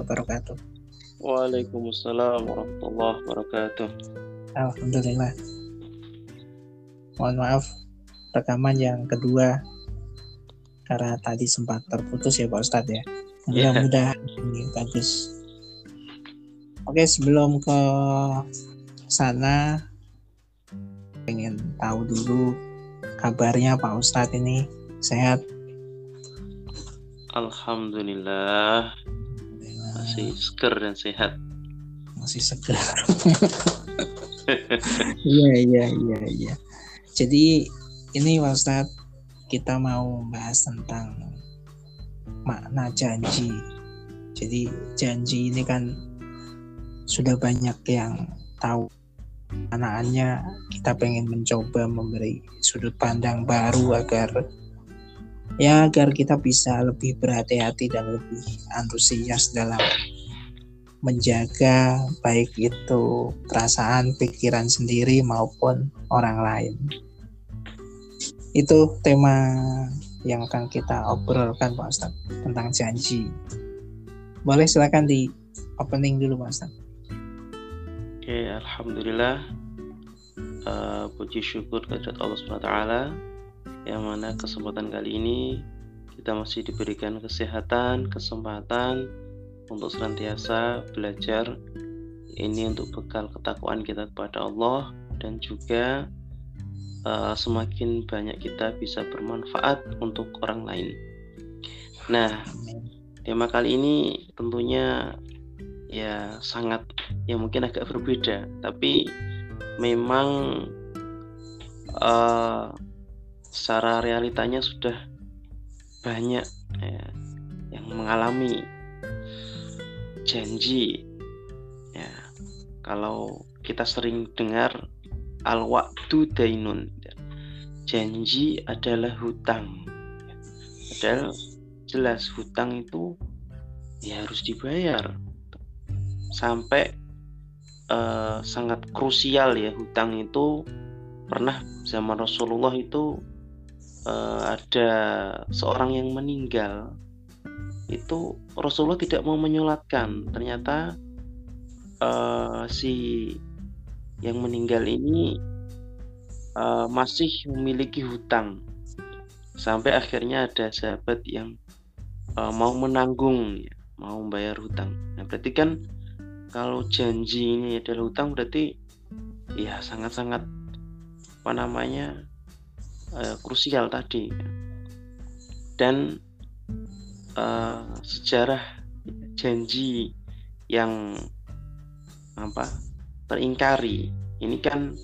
wabarakatuh. Waalaikumsalam warahmatullahi wabarakatuh. Alhamdulillah. Mohon maaf rekaman yang kedua karena tadi sempat terputus ya Pak Ustadz ya. Mudah-mudahan ini bagus. Oke sebelum ke sana pengen tahu dulu kabarnya Pak Ustadz ini sehat Alhamdulillah masih seger dan sehat. masih segar. Iya iya iya iya. Jadi ini Pak Ustadz kita mau bahas tentang makna janji. Jadi janji ini kan sudah banyak yang tahu manaannya kita pengen mencoba memberi sudut pandang baru agar ya agar kita bisa lebih berhati-hati dan lebih antusias dalam menjaga baik itu perasaan pikiran sendiri maupun orang lain. Itu tema yang akan kita obrolkan Pak Ustadz tentang janji. Boleh silakan di opening dulu Pak Ustadz. Oke, alhamdulillah. Eh, puji syukur kehadirat Allah SWT yang mana kesempatan kali ini kita masih diberikan kesehatan, kesempatan untuk senantiasa belajar ini untuk bekal ketakwaan kita kepada Allah dan juga eh, semakin banyak kita bisa bermanfaat untuk orang lain. Nah, tema kali ini tentunya ya sangat ya mungkin agak berbeda tapi memang eh, secara realitanya sudah banyak ya, yang mengalami janji ya. Kalau kita sering dengar al waktu dainun janji adalah hutang padahal jelas hutang itu ya harus dibayar. Sampai eh, sangat krusial ya. Hutang itu pernah zaman Rasulullah itu eh, ada seorang yang meninggal. Itu Rasulullah tidak mau menyolatkan ternyata eh, si yang meninggal ini eh, masih memiliki hutang. Sampai akhirnya ada sahabat yang eh, mau menanggung ya, mau membayar hutang. Nah berarti kan kalau janji ini adalah hutang berarti ya sangat-sangat apa namanya eh, krusial tadi. Dan eh, sejarah janji yang apa teringkari. Ini kan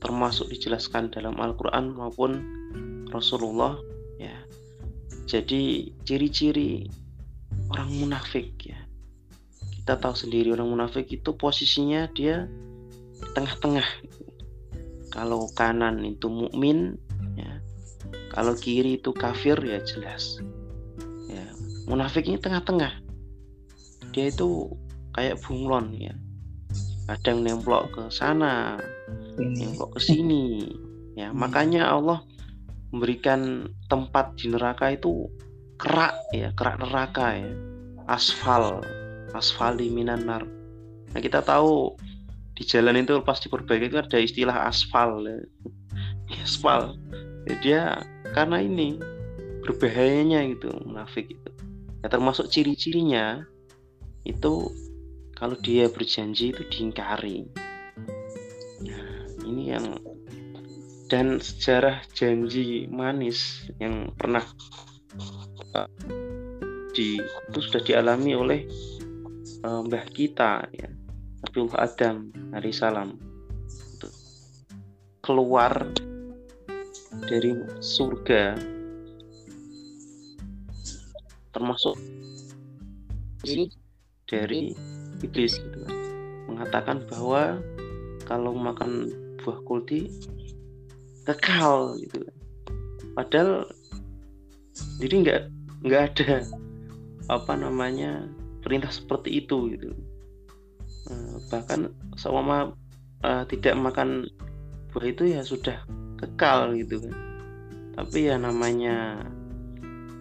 termasuk dijelaskan dalam Al-Quran maupun Rasulullah ya. Jadi ciri-ciri orang munafik ya. Kita tahu sendiri orang munafik itu posisinya dia di tengah-tengah kalau kanan itu mukmin ya. Kalau kiri itu kafir ya jelas. Ya. Munafik ini tengah-tengah. Dia itu kayak bunglon ya. Kadang nemplok ke sana Ini. nemplok ke sini ya. Makanya Allah memberikan tempat di neraka itu kerak ya. Kerak neraka ya. Asfal. Asfali minan nar. Nah kita tahu di jalan itu pas diperbaiki itu ada istilah aspal ya. aspal Ya, dia karena ini berbahayanya gitu munafik itu ya termasuk ciri-cirinya itu kalau dia berjanji itu diingkari. Nah ini yang dan sejarah janji manis yang pernah di itu sudah dialami oleh uh, mbah kita ya Nabiullah Adam alaihissalam Untuk keluar dari surga termasuk dari iblis gitu kan. mengatakan bahwa kalau makan buah kuldi kekal gitu kan. padahal jadi nggak nggak ada apa namanya perintah seperti itu gitu bahkan seumpama eh, tidak makan buah itu ya sudah kekal gitu kan. Tapi ya namanya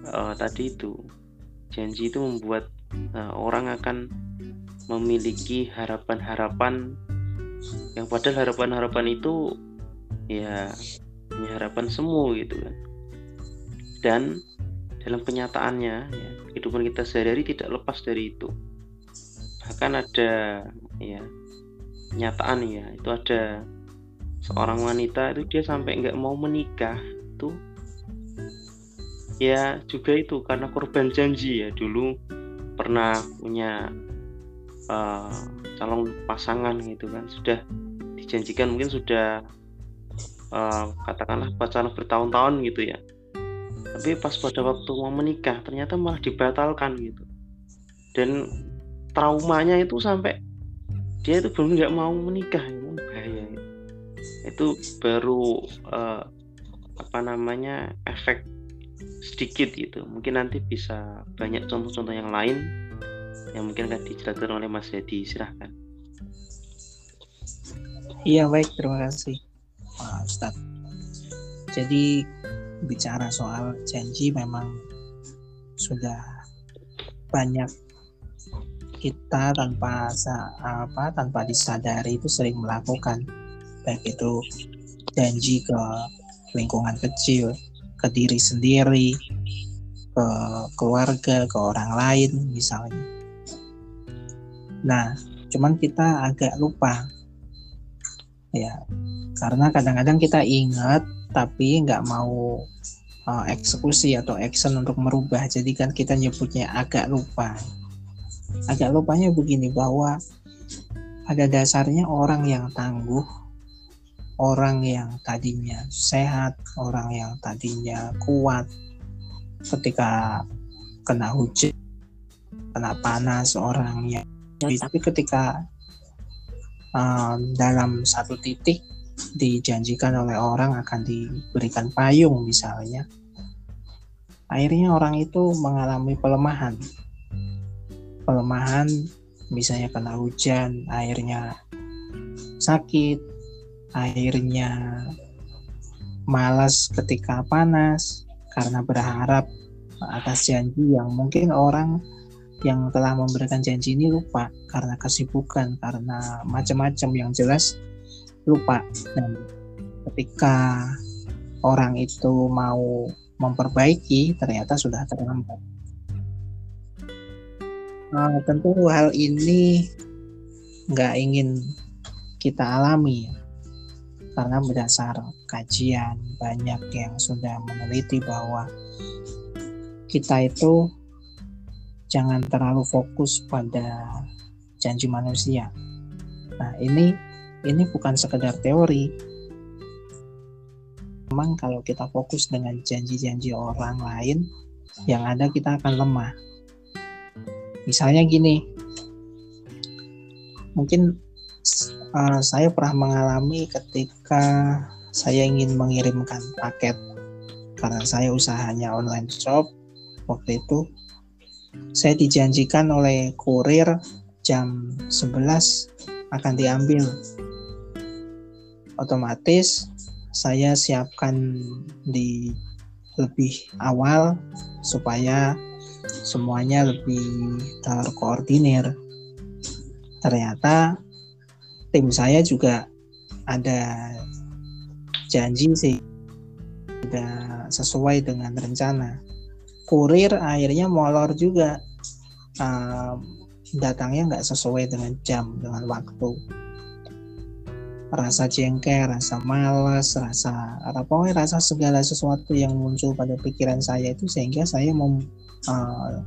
eh, tadi itu janji itu membuat nah, orang akan memiliki harapan-harapan yang padahal harapan-harapan itu ya hanya harapan semu gitu kan. Dan dalam kenyataannya ya, kehidupan kita sehari-hari tidak lepas dari itu bahkan ada ya kenyataan ya itu ada seorang wanita itu dia sampai nggak mau menikah itu ya juga itu karena korban janji ya. Dulu pernah punya uh, calon pasangan gitu kan. Sudah dijanjikan mungkin sudah uh, katakanlah pacaran bertahun-tahun gitu ya. Tapi pas pada waktu mau menikah ternyata malah dibatalkan gitu. Dan traumanya itu sampai dia itu belum nggak mau menikah itu bahaya ya. itu baru uh, apa namanya efek sedikit gitu. Mungkin nanti bisa banyak contoh-contoh yang lain yang mungkin akan dijelaskan oleh Mas Yadi silahkan. Iya baik. Terima kasih Pak Ustadz. Jadi bicara soal janji memang sudah banyak kita tanpa apa tanpa disadari itu sering melakukan. Baik itu janji ke lingkungan kecil ke diri sendiri ke keluarga ke orang lain misalnya. Nah cuman kita agak lupa. Ya karena kadang-kadang kita ingat tapi nggak mau uh, eksekusi atau action untuk merubah. Jadi kan kita nyebutnya agak lupa agak lupanya begini bahwa pada dasarnya orang yang tangguh orang yang tadinya sehat orang yang tadinya kuat ketika kena hujan kena panas orangnya tapi ketika um, dalam satu titik dijanjikan oleh orang akan diberikan payung misalnya akhirnya orang itu mengalami pelemahan pelemahan misalnya kena hujan airnya sakit airnya malas ketika panas karena berharap atas janji yang mungkin orang yang telah memberikan janji ini lupa karena kesibukan karena macam-macam yang jelas lupa dan ketika orang itu mau memperbaiki ternyata sudah terlambat. Nah, tentu hal ini nggak ingin kita alami karena berdasar kajian banyak yang sudah meneliti bahwa kita itu jangan terlalu fokus pada janji manusia. Nah ini ini bukan sekedar teori. Memang kalau kita fokus dengan janji-janji orang lain, yang ada kita akan lemah. Misalnya gini, mungkin uh, saya pernah mengalami ketika saya ingin mengirimkan paket karena saya usahanya online shop waktu itu saya dijanjikan oleh kurir jam 11 akan diambil. Otomatis saya siapkan di lebih awal supaya semuanya lebih terkoordinir. Ternyata tim saya juga ada janji sih tidak sesuai dengan rencana. Kurir akhirnya molor juga uh, datangnya nggak sesuai dengan jam dengan waktu rasa jengkel, rasa malas, rasa apa rasa segala sesuatu yang muncul pada pikiran saya itu sehingga saya mem, uh,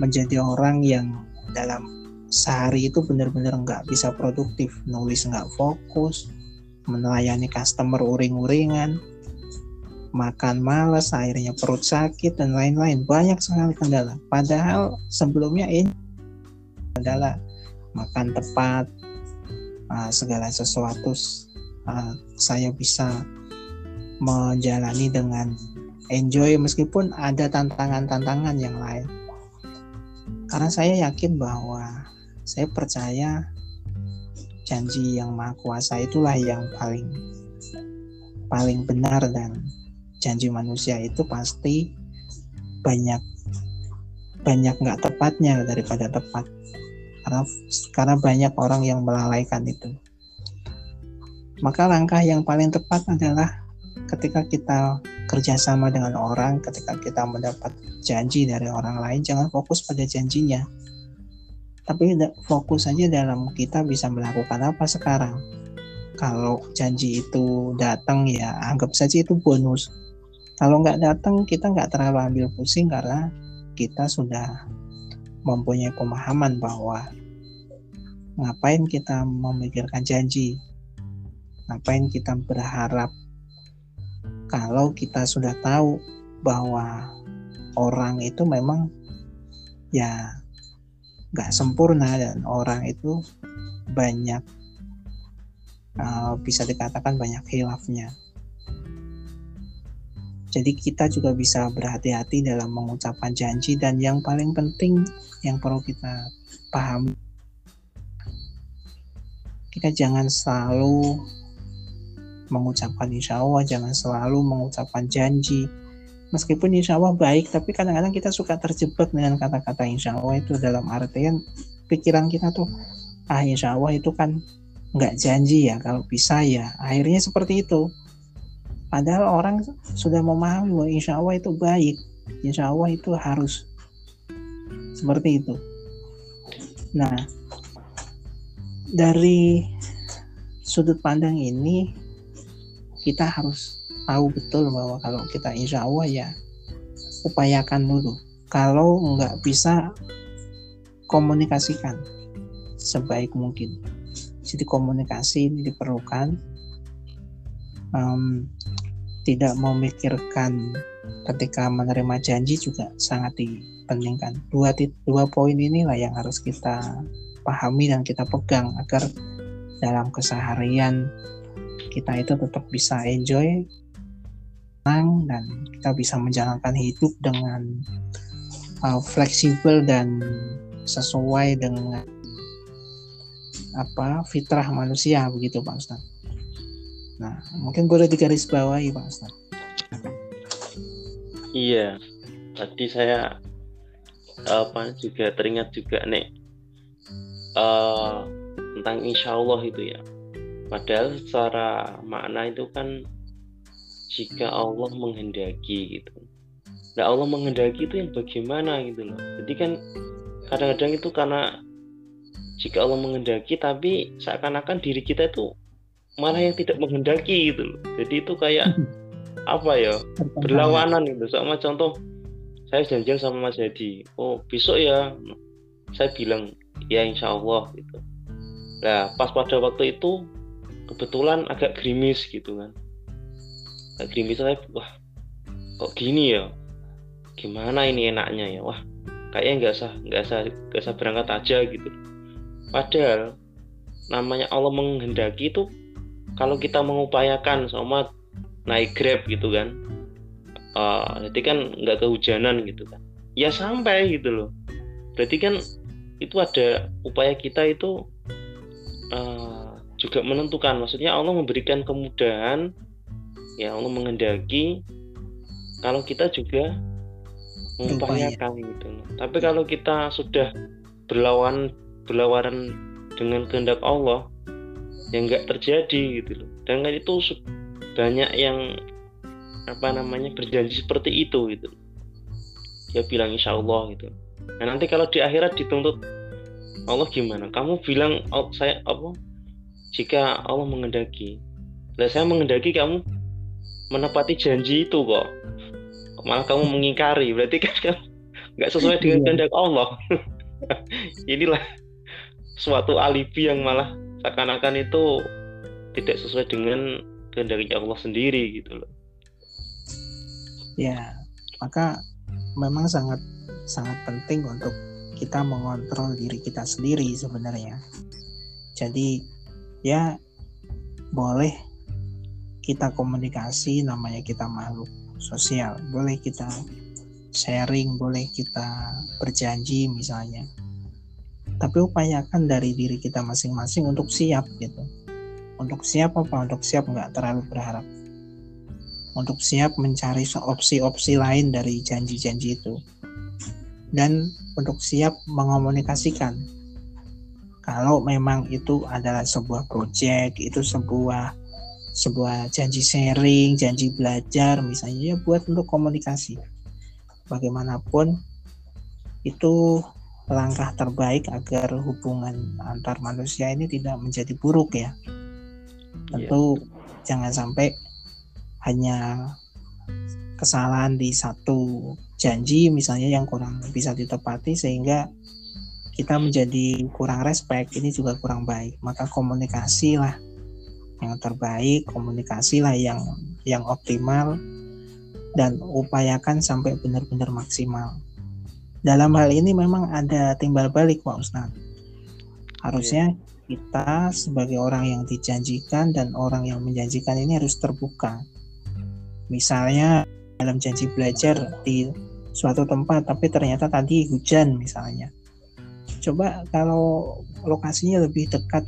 menjadi orang yang dalam sehari itu benar-benar nggak bisa produktif, nulis nggak fokus, melayani customer uring-uringan, makan malas, akhirnya perut sakit dan lain-lain banyak sekali kendala. Padahal sebelumnya ini kendala makan tepat, uh, segala sesuatu uh, saya bisa menjalani dengan enjoy meskipun ada tantangan-tantangan yang lain. Karena saya yakin bahwa saya percaya janji yang maha kuasa itulah yang paling paling benar dan janji manusia itu pasti banyak banyak nggak tepatnya daripada tepat karena karena banyak orang yang melalaikan itu maka langkah yang paling tepat adalah ketika kita kerjasama dengan orang, ketika kita mendapat janji dari orang lain, jangan fokus pada janjinya. Tapi fokus saja dalam kita bisa melakukan apa sekarang. Kalau janji itu datang ya anggap saja itu bonus. Kalau nggak datang kita nggak terlalu ambil pusing karena kita sudah mempunyai pemahaman bahwa ngapain kita memikirkan janji Ngapain kita berharap kalau kita sudah tahu bahwa orang itu memang ya nggak sempurna dan orang itu banyak uh, bisa dikatakan banyak hilafnya. Jadi kita juga bisa berhati-hati dalam mengucapkan janji dan yang paling penting yang perlu kita pahami kita jangan selalu mengucapkan insya Allah, jangan selalu mengucapkan janji. Meskipun insya Allah baik, tapi kadang-kadang kita suka terjebak dengan kata-kata insya Allah itu dalam artian pikiran kita tuh, ah insya Allah itu kan nggak janji ya, kalau bisa ya. Akhirnya seperti itu. Padahal orang sudah memahami bahwa insya Allah itu baik, insya Allah itu harus seperti itu. Nah, dari sudut pandang ini kita harus tahu betul bahwa kalau kita insya Allah ya upayakan dulu. Kalau nggak bisa komunikasikan sebaik mungkin. Jadi komunikasi ini diperlukan. Um, tidak memikirkan ketika menerima janji juga sangat dipentingkan. Dua dua poin inilah yang harus kita pahami dan kita pegang agar dalam keseharian kita itu tetap bisa enjoy tenang dan kita bisa menjalankan hidup dengan uh, fleksibel dan sesuai dengan apa fitrah manusia begitu Pak Ustaz. Nah, mungkin boleh digaris bawahi Pak Ustaz. Iya, tadi saya apa juga teringat juga nih uh, tentang insya Allah itu ya Padahal secara makna itu kan jika Allah menghendaki gitu. Nah Allah menghendaki itu yang bagaimana gitu loh. Jadi kan kadang-kadang itu karena jika Allah menghendaki tapi seakan-akan diri kita itu malah yang tidak menghendaki gitu loh. Jadi itu kayak apa ya berlawanan gitu. Sama contoh saya janjian sama Mas Hadi, oh besok ya saya bilang ya insya Allah gitu. Nah pas pada waktu itu kebetulan agak gerimis gitu kan. Agak gerimis saya wah kok gini ya? Gimana ini enaknya ya? Wah kayaknya nggak usah nggak usah nggak usah berangkat aja gitu. Padahal namanya Allah menghendaki itu kalau kita mengupayakan sama naik grab gitu kan uh, jadi kan nggak kehujanan gitu kan. Ya sampai gitu loh. Berarti kan itu ada upaya kita itu uh, juga menentukan. Maksudnya Allah memberikan kemudahan ya Allah mengendaki kalau kita juga mengupayakan gitu. Tapi kalau kita sudah berlawan berlawanan dengan kehendak Allah yang nggak terjadi gitu loh. Dan kan itu banyak yang apa namanya berjanji seperti itu gitu. Dia bilang insya Allah gitu. Nah nanti kalau di akhirat dituntut Allah gimana? Kamu bilang oh, saya apa jika Allah mengendaki. Lah saya mengendaki kamu menepati janji itu kok. Malah kamu mengingkari, berarti kan kamu nggak sesuai dengan iya. kehendak Allah. Inilah suatu alibi yang malah seakan-akan itu tidak sesuai dengan kehendak Allah sendiri gitu loh. Ya, maka memang sangat sangat penting untuk kita mengontrol diri kita sendiri sebenarnya. Jadi ya boleh kita komunikasi namanya kita makhluk sosial. Boleh kita sharing boleh kita berjanji misalnya. Tapi upayakan dari diri kita masing-masing untuk siap gitu. Untuk siap apa? Untuk siap nggak terlalu berharap. Untuk siap mencari opsi-opsi lain dari janji-janji itu. Dan untuk siap mengomunikasikan kalau memang itu adalah sebuah project itu sebuah sebuah janji sharing janji belajar misalnya ya buat untuk komunikasi bagaimanapun itu langkah terbaik agar hubungan antar manusia ini tidak menjadi buruk ya tentu yeah. jangan sampai hanya kesalahan di satu janji misalnya yang kurang bisa ditepati sehingga kita menjadi kurang respect ini juga kurang baik. Maka komunikasi lah yang terbaik komunikasi lah yang yang optimal dan upayakan sampai benar-benar maksimal. Dalam hal ini memang ada timbal balik Pak Ustadz. Harusnya kita sebagai orang yang dijanjikan dan orang yang menjanjikan ini harus terbuka. Misalnya dalam janji belajar di suatu tempat tapi ternyata tadi hujan misalnya coba kalau lokasinya lebih dekat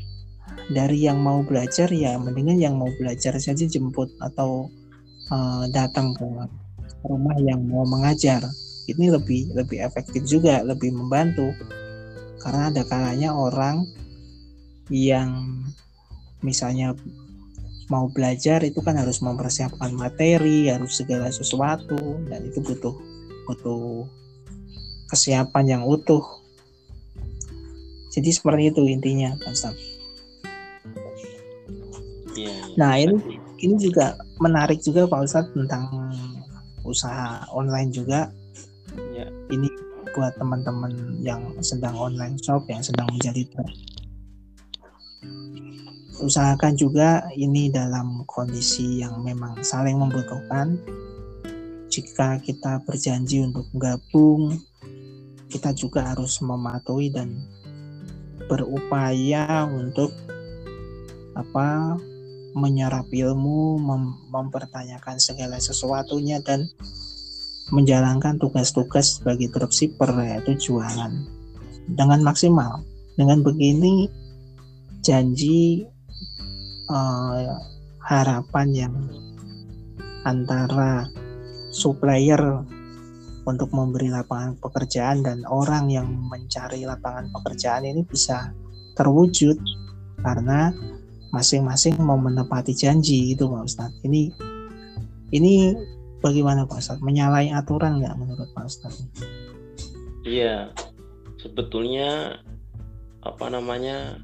dari yang mau belajar ya mendingan yang mau belajar saja jemput atau uh, datang ke rumah yang mau mengajar. Ini lebih lebih efektif juga lebih membantu. Karena ada kalanya orang yang misalnya mau belajar itu kan harus mempersiapkan materi harus segala sesuatu dan itu butuh butuh kesiapan yang utuh jadi seperti itu intinya, Pak Ustaz. Ya, ya. Nah ini ini juga menarik juga Pak Ustadz tentang usaha online juga. Ya. Ini buat teman-teman yang sedang online shop, yang sedang menjadi usahakan juga ini dalam kondisi yang memang saling membutuhkan. Jika kita berjanji untuk gabung, kita juga harus mematuhi dan berupaya untuk apa menyerap ilmu, mem mempertanyakan segala sesuatunya dan menjalankan tugas-tugas sebagai dropshipper yaitu jualan dengan maksimal. Dengan begini janji uh, harapan yang antara supplier untuk memberi lapangan pekerjaan dan orang yang mencari lapangan pekerjaan ini bisa terwujud karena masing-masing mau menepati janji itu Pak Ustadz. Ini ini bagaimana Pak Ustadz? Menyalahi aturan nggak menurut Pak Ustadz? Iya, sebetulnya apa namanya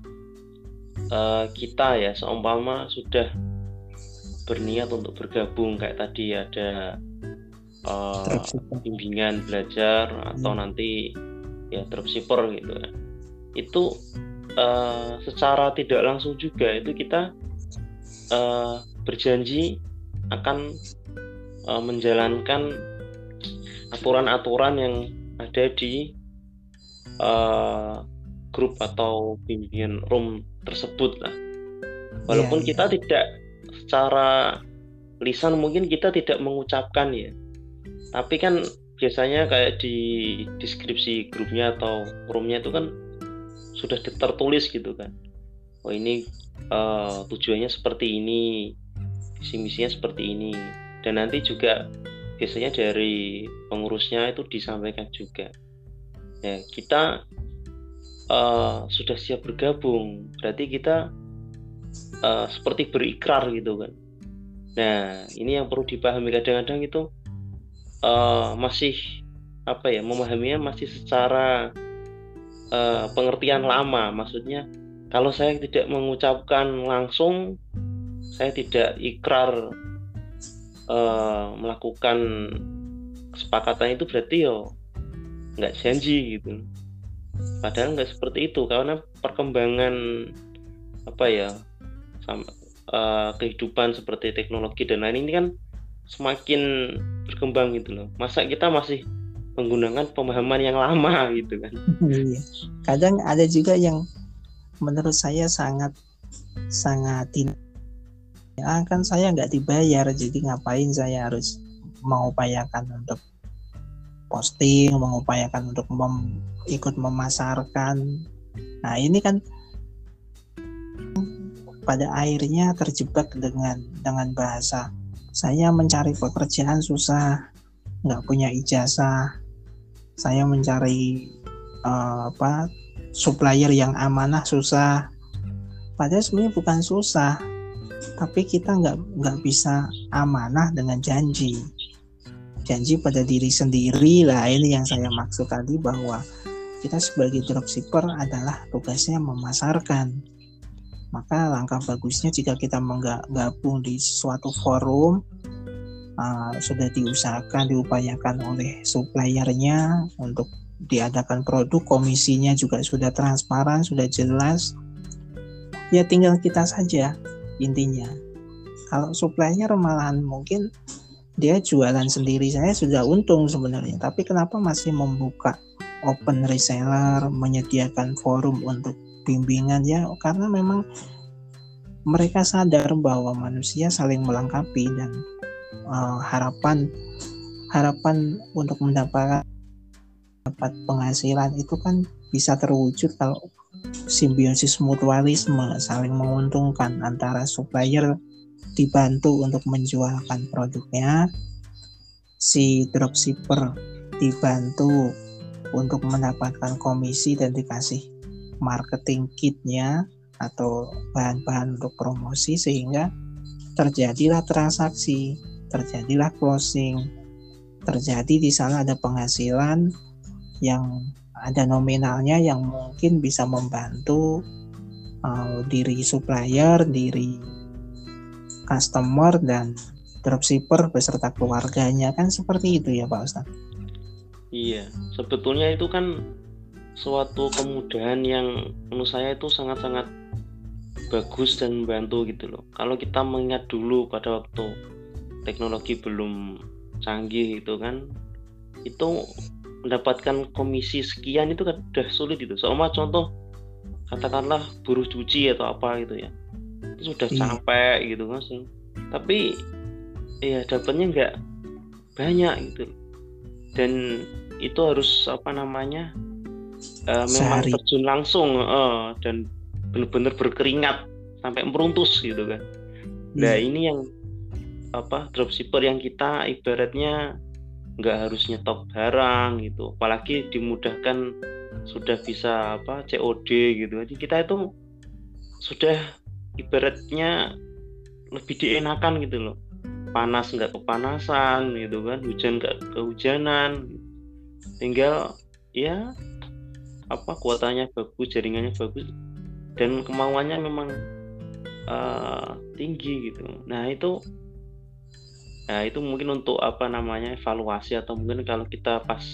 uh, kita ya seumpama sudah berniat untuk bergabung kayak tadi ada uh, bimbingan belajar atau hmm. nanti ya dropshipper gitu ya. Itu uh, secara tidak langsung juga itu kita uh, berjanji akan uh, menjalankan aturan-aturan yang ada di uh, grup atau bimbingan room tersebut lah. Walaupun yeah, kita tidak secara lisan mungkin kita tidak mengucapkan ya tapi kan biasanya kayak di deskripsi grupnya atau roomnya itu kan sudah tertulis gitu kan. Oh ini uh, tujuannya seperti ini visi misinya seperti ini. Dan nanti juga biasanya dari pengurusnya itu disampaikan juga. Ya kita uh, sudah siap bergabung. Berarti kita uh, seperti berikrar gitu kan. Nah ini yang perlu dipahami kadang-kadang itu uh, masih apa ya memahaminya masih secara uh, pengertian lama. Maksudnya kalau saya tidak mengucapkan langsung saya tidak ikrar uh, melakukan kesepakatan itu berarti yo nggak janji gitu. Padahal nggak seperti itu karena perkembangan apa ya sama uh, kehidupan seperti teknologi dan lain ini kan semakin berkembang gitu loh. Masa kita masih menggunakan pemahaman yang lama gitu kan? Iya. kadang ada juga yang menurut saya sangat sangat tidak ya kan saya nggak dibayar jadi ngapain saya harus mengupayakan untuk posting mengupayakan untuk mem, ikut memasarkan? Nah ini kan pada akhirnya terjebak dengan dengan bahasa saya mencari pekerjaan susah, nggak punya ijazah. saya mencari uh, apa supplier yang amanah susah. Padahal sebenarnya bukan susah tapi kita nggak nggak bisa amanah dengan janji. Janji pada diri sendiri lah ini yang saya maksud tadi bahwa kita sebagai dropshipper adalah tugasnya memasarkan maka langkah bagusnya jika kita menggabung di suatu forum uh, sudah diusahakan diupayakan oleh suppliernya untuk diadakan produk komisinya juga sudah transparan sudah jelas ya tinggal kita saja intinya. Kalau supplier malahan mungkin dia jualan sendiri. Saya sudah untung sebenarnya tapi kenapa masih membuka open reseller menyediakan forum untuk bimbingan ya karena memang mereka sadar bahwa manusia saling melengkapi dan uh, harapan harapan untuk mendapatkan dapat penghasilan itu kan bisa terwujud kalau simbiosis mutualisme saling menguntungkan antara supplier dibantu untuk menjualkan produknya si dropshipper dibantu untuk mendapatkan komisi dan dikasih marketing kitnya atau bahan-bahan untuk promosi sehingga terjadilah transaksi, terjadilah closing, terjadi di sana ada penghasilan yang ada nominalnya yang mungkin bisa membantu uh, diri supplier, diri customer dan dropshipper beserta keluarganya kan seperti itu ya Pak Ustadz. Iya, sebetulnya itu kan suatu kemudahan yang menurut saya itu sangat-sangat bagus dan membantu gitu loh. Kalau kita mengingat dulu pada waktu teknologi belum canggih itu kan, itu mendapatkan komisi sekian itu kan udah sulit itu. Soalnya contoh katakanlah buruh cuci atau apa gitu ya itu sudah hmm. capek gitu mas tapi ya dapatnya nggak banyak gitu dan itu harus apa namanya uh, memang terjun langsung uh, dan benar-benar berkeringat sampai meruntus gitu kan. Nah hmm. ini yang apa dropshipper yang kita ibaratnya nggak harus nyetok barang gitu. Apalagi dimudahkan sudah bisa apa COD gitu. Jadi kita itu sudah ibaratnya lebih dienakan gitu loh. Panas nggak kepanasan gitu kan hujan nggak kehujanan. Tinggal ya apa kuotanya bagus jaringannya bagus dan kemauannya memang uh, tinggi gitu. Nah itu nah itu mungkin untuk apa namanya evaluasi atau mungkin kalau kita pas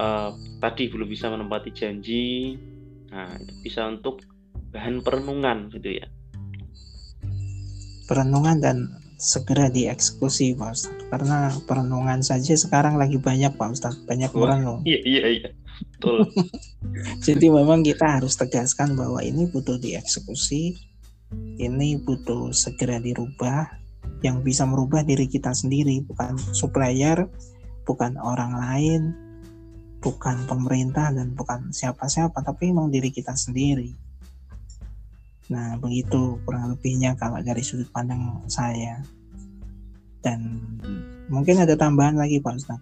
uh, tadi belum bisa menempati janji nah itu bisa untuk bahan perenungan gitu ya. Perenungan dan segera dieksekusi Pak Ustadz. Karena perenungan saja sekarang lagi banyak Pak Ustadz. Banyak oh, orang loh. iya iya iya betul jadi memang kita harus tegaskan bahwa ini butuh dieksekusi ini butuh segera dirubah yang bisa merubah diri kita sendiri bukan supplier bukan orang lain bukan pemerintah dan bukan siapa-siapa tapi memang diri kita sendiri Nah, begitu kurang lebihnya kalau dari sudut pandang saya. Dan mungkin ada tambahan lagi Pak Ustaz.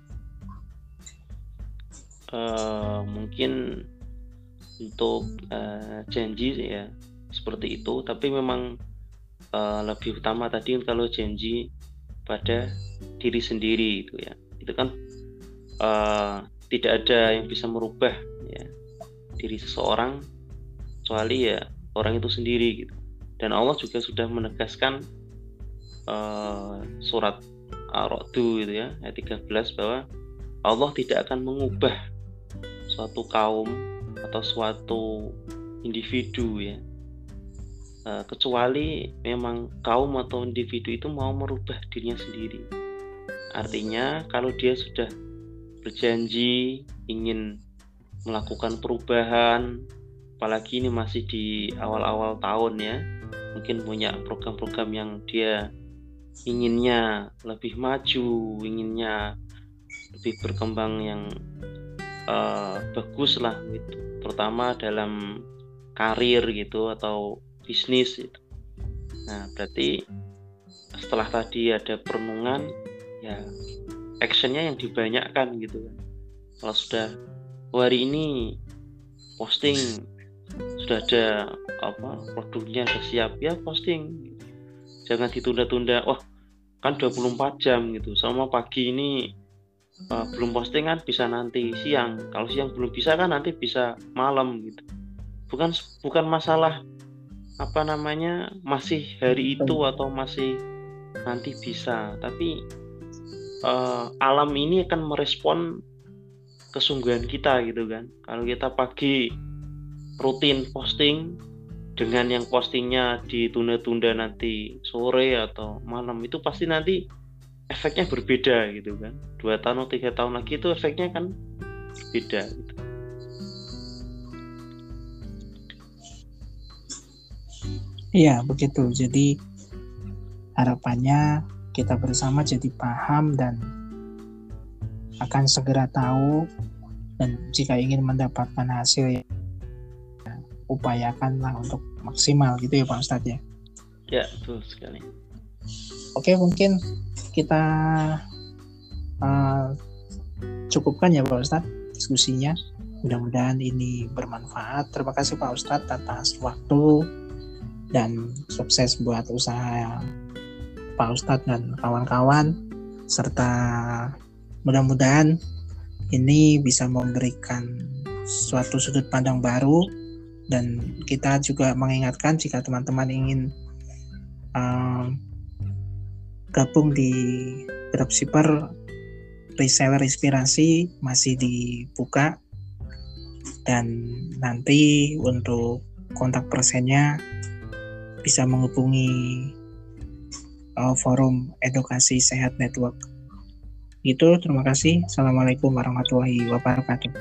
Uh, mungkin untuk uh, janji ya seperti itu, tapi memang uh, lebih utama tadi kalau janji pada diri sendiri itu ya. Itu kan uh, tidak ada yang bisa merubah ya diri seseorang kecuali ya orang itu sendiri gitu dan Allah juga sudah menegaskan uh, surat Ar-Ra'du gitu ya ayat 13 bahwa Allah tidak akan mengubah suatu kaum atau suatu individu ya. Uh, kecuali memang kaum atau individu itu mau merubah dirinya sendiri. Artinya kalau dia sudah berjanji ingin melakukan perubahan apalagi ini masih di awal-awal tahun ya mungkin punya program-program yang dia inginnya lebih maju inginnya lebih berkembang yang uh, bagus lah gitu. Terutama dalam karir gitu atau bisnis gitu. Nah berarti setelah tadi ada perenungan ya actionnya yang dibanyakkan gitu kan. Kalau sudah oh, hari ini posting sudah ada apa produknya sudah siap ya posting jangan ditunda-tunda wah kan 24 jam gitu sama pagi ini uh, belum posting kan bisa nanti siang. Kalau siang belum bisa kan nanti bisa malam gitu. Bukan bukan masalah apa namanya masih hari itu atau masih nanti bisa. Tapi uh, alam ini akan merespon kesungguhan kita gitu kan. Kalau kita pagi rutin posting dengan yang postingnya ditunda-tunda nanti sore atau malam itu pasti nanti efeknya berbeda gitu kan dua tahun atau tiga tahun lagi itu efeknya kan beda gitu. Iya begitu jadi harapannya kita bersama jadi paham dan akan segera tahu dan jika ingin mendapatkan hasil upayakanlah untuk maksimal gitu ya Pak Ustadz ya. Ya betul sekali. Oke mungkin kita uh, cukupkan ya Pak Ustadz diskusinya. Mudah-mudahan ini bermanfaat. Terima kasih Pak Ustadz atas waktu dan sukses buat usaha Pak Ustadz dan kawan-kawan serta mudah-mudahan ini bisa memberikan suatu sudut pandang baru dan kita juga mengingatkan jika teman-teman ingin um, gabung di dropshipper reseller inspirasi masih dibuka. Dan nanti untuk kontak persennya bisa menghubungi uh, forum edukasi sehat network. Itu terima kasih. Assalamualaikum warahmatullahi wabarakatuh.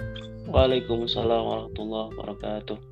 Waalaikumsalam warahmatullahi wabarakatuh